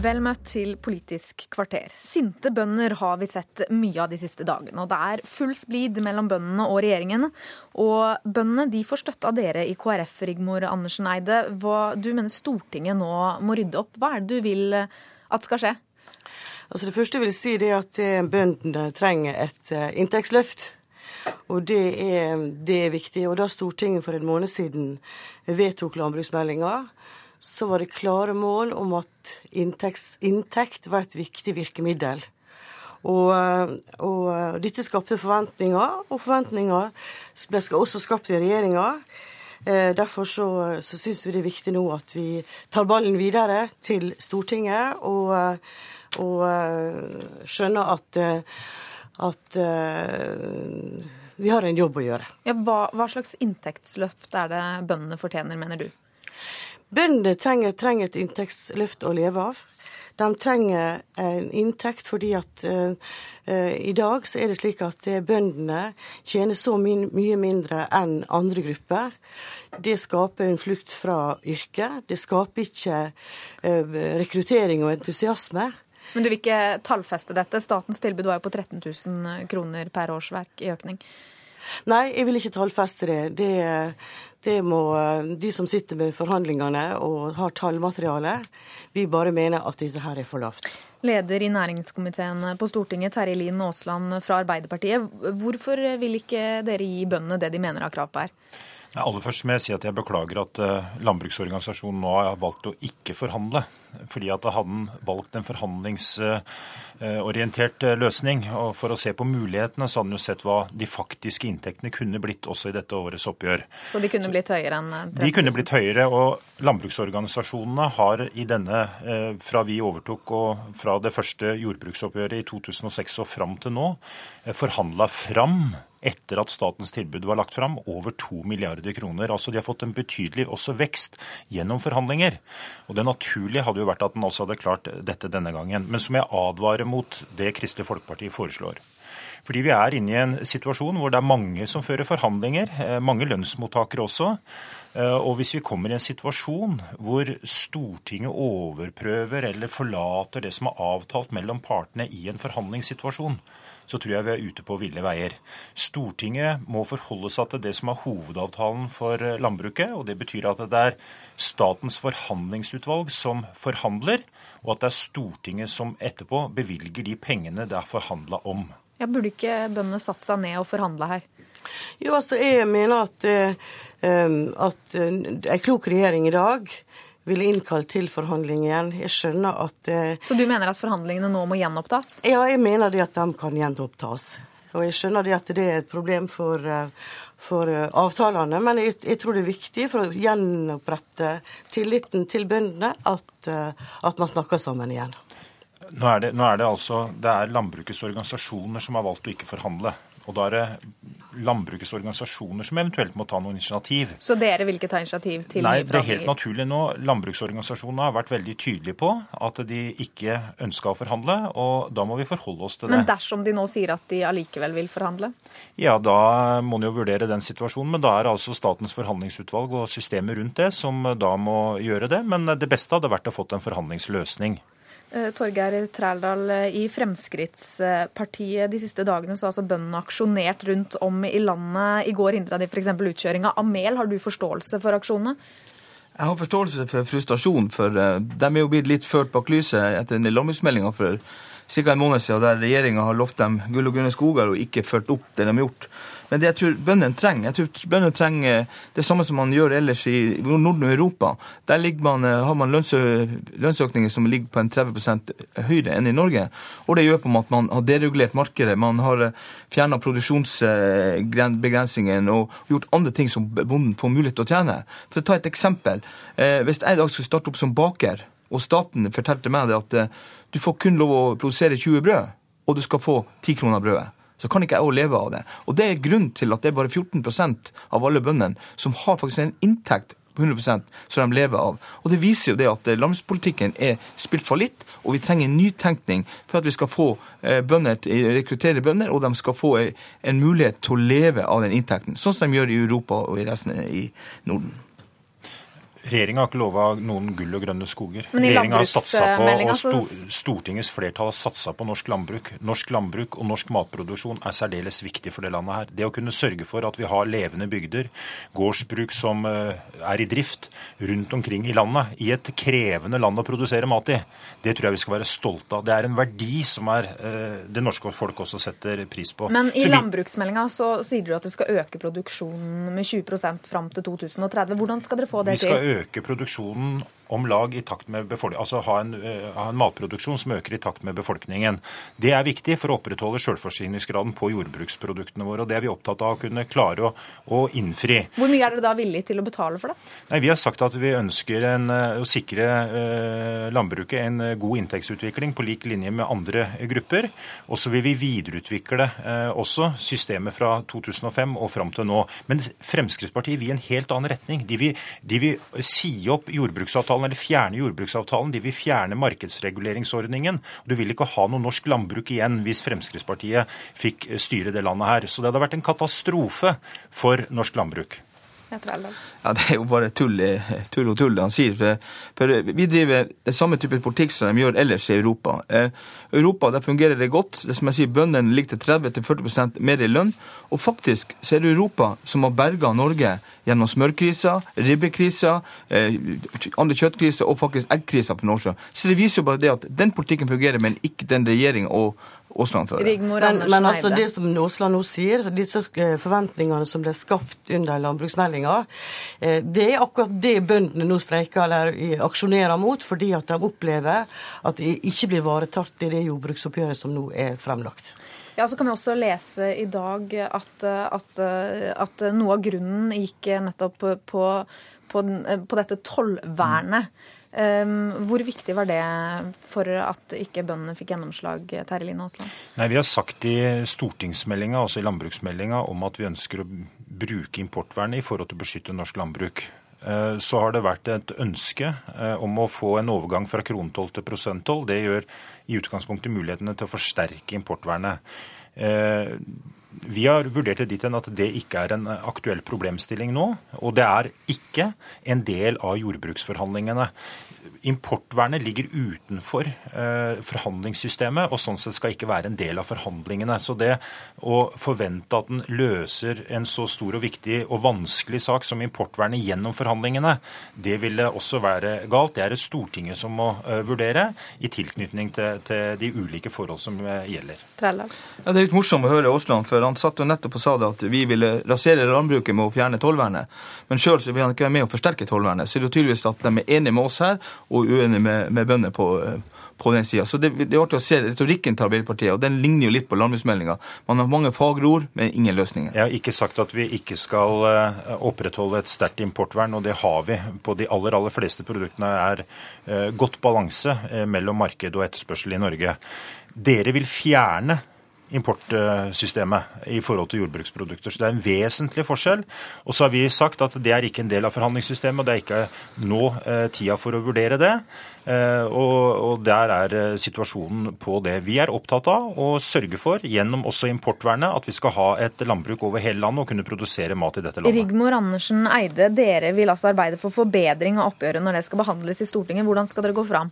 Vel møtt til Politisk kvarter. Sinte bønder har vi sett mye av de siste dagene. og Det er full splid mellom bøndene og regjeringen. Og bøndene de får støtte av dere i KrF, Rigmor Andersen Eide. Hva du mener Stortinget nå må rydde opp. Hva er det du vil at skal skje? Altså Det første jeg vil si er at bøndene trenger et eh, inntektsløft. Og det er, det er viktig. Og da Stortinget for en måned siden vedtok landbruksmeldinga, så var det klare mål om at inntekt, inntekt var et viktig virkemiddel. Og, og, dette skapte forventninger, og forventninger ble også skapt i regjeringa. Eh, derfor så, så syns vi det er viktig nå at vi tar ballen videre til Stortinget og, og eh, skjønner at, at vi har en jobb å gjøre. Ja, hva, hva slags inntektsløft er det bøndene fortjener, mener du? Bøndene trenger, trenger, et inntektsløft å leve av. De trenger en inntekt fordi at uh, uh, i dag så er det slik at uh, bøndene tjener så my mye mindre enn andre grupper. Det skaper en flukt fra yrket. Det skaper ikke rekruttering og entusiasme. Men du vil ikke tallfeste dette? Statens tilbud var jo på 13 000 kroner per årsverk i økning. Nei, jeg vil ikke tallfeste det. det. Det må de som sitter med forhandlingene og har tallmateriale. Vi bare mener at dette her er for lavt. Leder i næringskomiteen på Stortinget, Terje Lien Aasland fra Arbeiderpartiet. Hvorfor vil ikke dere gi bøndene det de mener har krav på her? Aller først må jeg si at jeg beklager at eh, landbruksorganisasjonen nå har valgt å ikke forhandle. Fordi at den valgt en forhandlingsorientert eh, løsning og for å se på mulighetene, så hadde han jo sett hva de faktiske inntektene kunne blitt også i dette årets oppgjør. Så de kunne blitt høyere enn 30 000? De kunne blitt høyere. Og landbruksorganisasjonene har i denne, eh, fra vi overtok og fra det første jordbruksoppgjøret i 2006 og fram til nå, forhandla fram etter at statens tilbud var lagt fram, over 2 milliarder kroner. Altså De har fått en betydelig også vekst gjennom forhandlinger. Og Det naturlige hadde jo vært at den også hadde klart dette denne gangen. Men som jeg advarer mot det Kristelig Folkeparti foreslår. Fordi vi er inne i en situasjon hvor det er mange som fører forhandlinger, eh, mange lønnsmottakere også. Eh, og hvis vi kommer i en situasjon hvor Stortinget overprøver eller forlater det som er avtalt mellom partene i en forhandlingssituasjon, så tror jeg vi er ute på ville veier. Stortinget må forholde seg til det som er hovedavtalen for eh, landbruket. og Det betyr at det er Statens forhandlingsutvalg som forhandler, og at det er Stortinget som etterpå bevilger de pengene det er forhandla om. Ja, Burde ikke bøndene satt seg ned og forhandla her? Jo, altså jeg mener at, uh, at en klok regjering i dag ville innkalt til forhandling igjen. Jeg skjønner at eh, Så du mener at forhandlingene nå må gjenopptas? Ja, jeg mener det at de kan gjenopptas. Og jeg skjønner det at det er et problem for, eh, for eh, avtalene, men jeg, jeg, tror det er viktig for å gjenopprette tilliten til bøndene at, at man snakker sammen igjen. Nå er, det, nå er det altså det er landbrukets organisasjoner som har valgt å ikke forhandle. Og da er det landbrukets organisasjoner som eventuelt må ta noen initiativ. Så dere vil ikke ta initiativ til Nei, det er helt naturlig nå. Landbruksorganisasjonene har vært veldig tydelige på at de ikke ønska å forhandle, og da må vi forholde oss til det. Men dersom de nå sier at de allikevel vil forhandle? Ja, da må en jo vurdere den situasjonen. Men da er det altså Statens forhandlingsutvalg og systemet rundt det som da må gjøre det. Men det beste hadde vært å fått en forhandlingsløsning. Eh, Torgeir Trældal, eh, i Fremskrittspartiet de siste dagene så har altså bøndene aksjonert rundt om i landet. I går hindra de f.eks. utkjøringa av mel. Har du forståelse for aksjonene? Jeg har forståelse for frustrasjon, for eh, de er jo blitt litt ført bak lyset etter landbruksmeldinga for ca. en måned siden, der regjeringa har lovt dem gull og grønne skoger og ikke ført opp det de har gjort. Men det jeg tror bøndene trenger, jeg tror bøndene trenger det samme som man gjør ellers i Norden og Europa. Der man, eh, har man lønnsøkninger som ligger på en 30% høyere enn i Norge. Og det gjør på at man har deregulert markedet. Man har eh, fjerna produksjonsbegrensningene og gjort andre ting som bonden får mulighet til å tjene. For å ta et eksempel. Eh, hvis jeg i dag skulle starte opp som baker, og staten fortalte meg det at du får kun lov å produsere 20 brød, og du skal få 10 kroner brødet så kan ikke jeg òg leve av det. Og Det er grunnen til at det er bare 14% av alle bøndene som har faktisk en inntekt på 100% som de lever av. Og Det viser jo det at landspolitikken er spilt fallitt, og vi trenger en nytenkning for at vi skal få eh, bønder rekruttere bønder, og de skal få en mulighet til å leve av den inntekten. Sånn som de gjør i Europa og i resten i Norden. Regjeringa har ikke lova noen gull og grønne skoger. Men i Regjeringa har satsa på, og sto, Stortingets flertall har satsa på norsk landbruk. Norsk landbruk og norsk matproduksjon er særdeles viktig for det landet her. Det å kunne sørge for at vi har levende bygder, gårdsbruk som eh, er i drift rundt omkring i landet, i et krevende land å produsere mat i, det tror jeg vi skal være stolte av. Det er en verdi som er, eh, det norske folk også setter pris på. Men i vi- landbruksmeldinga så sier du at det skal øke produksjonen med 20% fram til 2030. Hvordan skal dere få det til? Øke produksjonen om lag i takt med befolkningen, altså ha en, eh, ha en matproduksjon som øker i takt med befolkningen. Det er viktig for å opprettholde selvforsyningsgraden på jordbruksproduktene våre, og det er vi opptatt av å kunne klare å, å innfri. Hvor mye er dere da villige til å betale for det? Nei, Vi har sagt at vi ønsker en, eh, å sikre eh, landbruket en eh, god inntektsutvikling på lik linje med andre grupper. Og så vil vi videreutvikle eh, også systemet fra 2005 og fram til nå. Men Fremskrittspartiet vil i en helt annen retning. De vil, de vil si opp jordbruksavtalen eller fjerne jordbruksavtalen. De vil fjerne markedsreguleringsordningen. Du vil ikke ha noe norsk landbruk igjen hvis Fremskrittspartiet fikk styre det landet her. Så det hadde vært en katastrofe for norsk landbruk. Ja, Det er jo bare tull, tull og tull det han sier. For, for Vi driver den samme type politikk som de gjør ellers i Europa. Eh, Europa der fungerer det godt. Det som jeg sier, Bøndene ligger til 30-40% mer i lønn. Og faktisk så er det Europa som har berga Norge gjennom smørkrisa, ribbekrisa, eh, andre kjøttkriser og faktisk eggkrisa for Nordsjøen. Så det viser jo bare det at den politikken fungerer, men ikke den regjeringa og Aasland fører. Men, men altså det som Aasland nå sier, disse eh, forventningene som ble skapt under landbruksmeldinga, eh, det er akkurat det bøndene nå streiker eller eh, aksjonerer mot, fordi at de opplever at de ikke blir ivaretatt i det jordbruksoppgjøret som nå er fremlagt. Ja, så kan vi også lese i dag at, at, at noe av grunnen gikk nettopp på, på, på dette tollvernet. Um, hvor viktig var det for at ikke bøndene fikk gjennomslag, Terje Line Aasland? Nei, Vi har sagt i stortingsmeldinga, altså i landbruksmeldinga, om at vi ønsker å bruke importvernet i forhold til å beskytte norsk landbruk. Eh, Så har det vært et ønske eh, om å få en overgang fra kronetoll til prosenttoll. Det gjør i utgangspunktet mulighetene til å forsterke importvernet. Eh, Vi har vurdert det dit hen at det ikke er en aktuell problemstilling nå. Og det er ikke en del av jordbruksforhandlingene. Importvernet ligger utenfor eh, forhandlingssystemet, og sånn sett skal ikke være en del av forhandlingene. Så det å forvente at den løser en så stor og viktig og vanskelig sak som importvernet gjennom forhandlingene, det ville også være galt. Det er det Stortinget som må eh, vurdere, i tilknytning til, til de ulike forhold som eh, gjelder. Trældal. Ja, Det er litt morsomt å høre Aasland, for han satt jo nettopp og sa det at vi ville rasere landbruket med å fjerne tollvernet. Men sjøl vil han ikke være med å forsterke tollvernet. Så det er tydeligvis at de er enige med oss her, og uenig med, med bønder på, på den sida. Så det, det er artig å se retorikken til Arbeiderpartiet, og den ligner jo litt på landbruksmeldinga. Man har mange fagre ord, men ingen løsninger. Jeg har ikke sagt at vi ikke skal eh, opprettholde et sterkt importvern, og det har vi. På de aller, aller fleste produktene er eh, godt balanse eh, mellom marked og etterspørsel i Norge. Dere vil fjerne importsystemet i forhold til jordbruksprodukter. Så det er en vesentlig forskjell. Og så har vi sagt at det er ikke en del av forhandlingssystemet, og det er ikke nå eh, tida for å vurdere det. Eh, og, der er eh, situasjonen på det. Vi er opptatt av å sørge for, gjennom også importvernet, at vi skal ha et landbruk over hele landet og kunne produsere mat i dette landet. Rigmor Andersen Eide, dere vil altså arbeide for forbedring av oppgjøret når det skal behandles i Stortinget. Hvordan skal dere gå fram?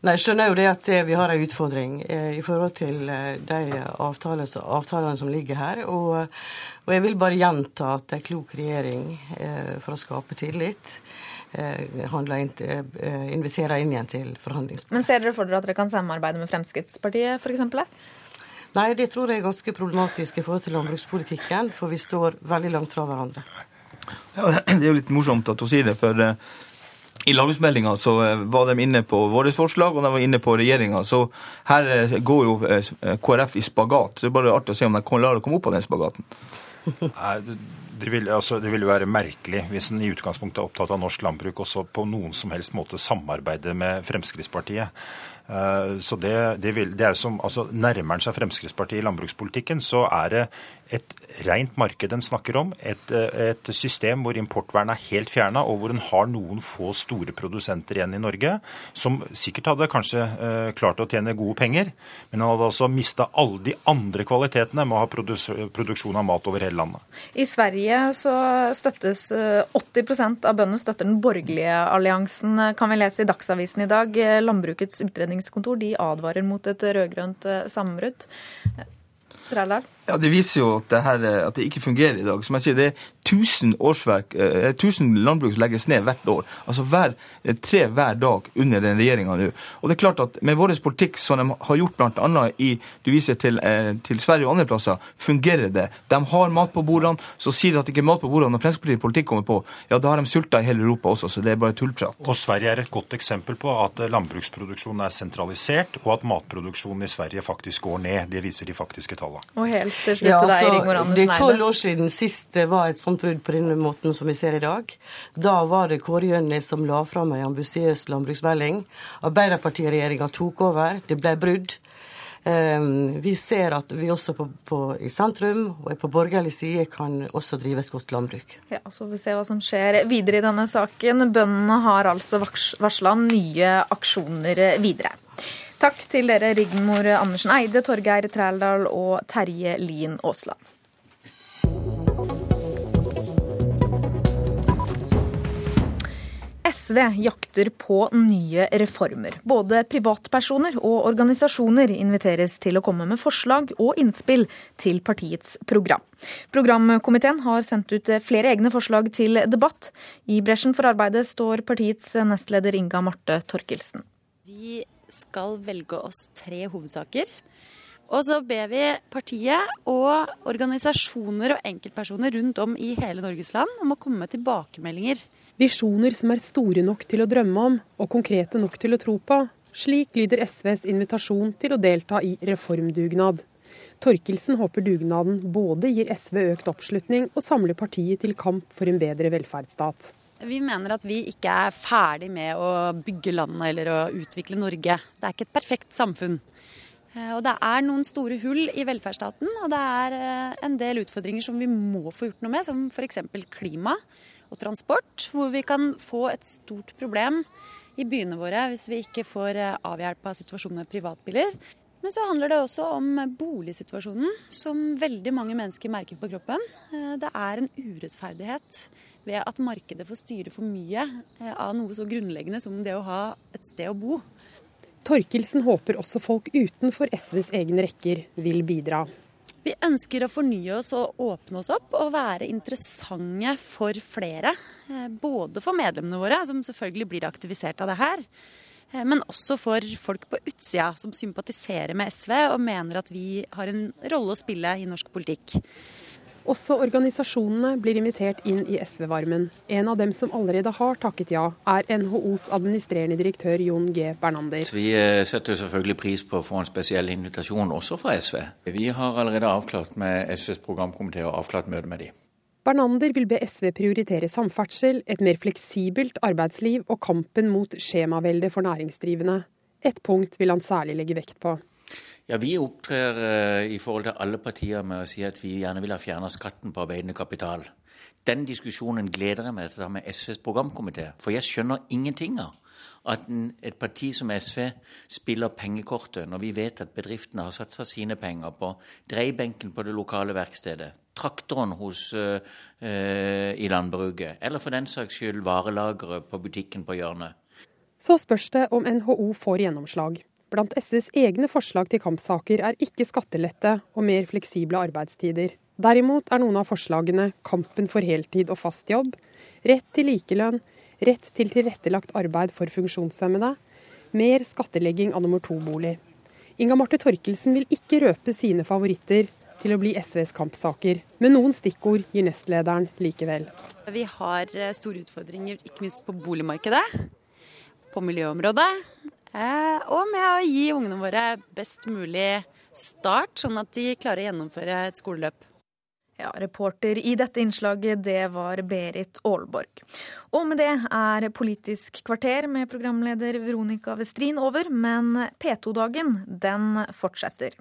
Nei, Jeg skjønner jo det at eh, vi har en utfordring eh, i forhold til eh, de avtalene, avtalene som ligger her. Og, og jeg vil bare gjenta at en klok regjering eh, for å skape tillit eh, handler inn, eh, inviterer inn igjen til forhandlingsbordet. Men ser dere for dere at dere kan samarbeide med Fremskrittspartiet f.eks.? Nei, det tror jeg er ganske problematisk i forhold til landbrukspolitikken, for vi står veldig langt fra hverandre. Ja, det er jo litt morsomt at hun sier det, for i landbruksmeldinga eh, var de inne på våre forslag, og de var inne på regjeringa. Så her eh, går jo eh, KrF i spagat. Så det er bare artig å se om de klarer å komme opp av den spagaten. Nei, det- ville altså, vil være merkelig hvis en i utgangspunktet er opptatt av norsk landbruk og så på noen som helst måte samarbeider med Fremskrittspartiet. Så det, det, vil, det er som, altså Nærmer en seg Fremskrittspartiet i landbrukspolitikken, så er det et rent marked en snakker om. Et, et system hvor importvernet er helt fjerna, og hvor en har noen få store produsenter igjen i Norge, som sikkert hadde kanskje eh, klart å tjene gode penger, men han hadde altså mista alle de andre kvalitetene med å ha produksjon av mat over hele landet. I Sverige så støttes 80 eh, av bøndene støtter den borgerlige alliansen, kan vi lese i Dagsavisen i dag. Landbrukets utredningskontor de advarer mot et rød-grønt eh, sammenbrudd. Trældal? Ja, Det viser jo at det, her, at det ikke fungerer i dag. Som jeg sier, Det er 1000 årsverk, 1000 eh, landbruk som legges ned hvert år. Altså hver, eh, tre hver dag under den regjeringa nå. Og det er klart at Med vår politikk, som de har gjort bl.a. i du viser til, eh, til, Sverige og andre plasser, fungerer det. De har mat på bordene. Så sier de at det ikke er mat på bordene når Fremskrittspartiet politikk kommer på. Ja, da har de sulta i hele Europa også, så det er bare tullprat. Og Sverige er et godt eksempel på at landbruksproduksjonen er sentralisert, og at matproduksjonen i Sverige faktisk går ned. Det viser de faktiske tallene. Og helt til slutt ja, altså, deg, Rigmor Andersen Det er tolv år siden sist det var et sånt brudd på denne måten som vi ser i dag. Da var det Kåre Gjønnes som la fram en ambisiøs landbruksmelding. Arbeiderpartiregjeringa tok over. Det ble brudd. Ehm, vi ser at vi også på, på, i sentrum og på borgerlig side kan også drive et godt landbruk. Ja, Så får vi se hva som skjer videre i denne saken. Bøndene har altså varsla nye aksjoner videre. Takk til dere Rigmor Andersen Eide, Torgeir Trældal og Terje Lien Aasland. SV jakter på nye reformer. Både privatpersoner og organisasjoner inviteres til å komme med forslag og innspill til partiets program. Programkomiteen har sendt ut flere egne forslag til debatt. I bresjen for arbeidet står partiets nestleder Inga Marte Torkelsen. Vi skal velge oss tre hovedsaker. Og så ber vi partiet og organisasjoner og enkeltpersoner rundt om i hele Norges land om å komme med tilbakemeldinger. Visjoner som er store nok til å drømme om og konkrete nok til å tro på. Slik lyder SVs invitasjon til å delta i reformdugnad. Torkelsen håper dugnaden både gir SV økt oppslutning og samler partiet til kamp for en bedre velferdsstat. Vi mener at vi ikke er ferdig med å bygge landet eller å utvikle Norge. Det er ikke et perfekt samfunn. Eh, og det er noen store hull i velferdsstaten, og det er eh, en del utfordringer som vi må få gjort noe med, som f.eks. klima og transport, hvor vi kan få et stort problem i byene våre hvis vi ikke får eh, avhjelpa situasjonen med privatbiler. Men så handler det også om boligsituasjonen, som veldig mange mennesker merker på kroppen. Det er en urettferdighet ved at markedet får styre for mye eh, av noe så grunnleggende som det å ha et sted å bo. Torkelsen håper også folk utenfor SVs egne rekker vil bidra. Vi ønsker å fornye oss og åpne oss opp og være interessante for flere. Eh, både for medlemmene våre, som selvfølgelig blir aktivisert av det her. Eh, men også for folk på utsida som sympatiserer med SV og mener at vi har en rolle å spille i norsk politikk. Også organisasjonene blir invitert inn i SV-varmen. En av dem som allerede har takket ja, er NHOs administrerende direktør Jon G. Bernander. Vi eh, setter selvfølgelig pris på å få en spesiell invitasjon også fra SV. Vi har allerede avklart med SVs programkomité og avklart møte med dem. Bernander vil be SV prioritere samferdsel, et mer fleksibelt arbeidsliv og kampen mot skjemavelde for næringsdrivende. Et punkt vil han særlig legge vekt på. Ja, Vi opptrer uh, i forhold til alle partier med å si at vi gjerne vil ha fjerna skatten på arbeidende kapital. Den diskusjonen gleder jeg meg til å ta med SVs programkomité. For jeg skjønner ingenting av at et parti som SV spiller pengekortet, når vi vet at bedriftene har satsa sine penger på dreiebenken på det lokale verkstedet, traktoren hos, uh, uh, i landbruket, eller for den saks skyld varelageret på butikken på hjørnet. Så spørs det om NHO får gjennomslag. Blant SVs egne forslag til kampsaker er ikke skattelette og mer fleksible arbeidstider. Derimot er noen av forslagene kampen for heltid og fast jobb, rett til likelønn, rett til tilrettelagt arbeid for funksjonshemmede, mer skattlegging av nummer to-bolig. Inga Marte Torkelsen vil ikke røpe sine favoritter til å bli SVs kampsaker, men noen stikkord gir nestlederen likevel. Vi har eh, store utfordringer, ikke minst på boligmarkedet, på miljøområdet, Eh, og med å gi ungene våre best mulig start, sånn at de klarer å gjennomføre et skoleløp. Ja, Reporter i dette innslaget, det var Berit Aalborg. Og med det er Politisk kvarter med programleder Veronica Westrin over, men P2-dagen, den fortsetter.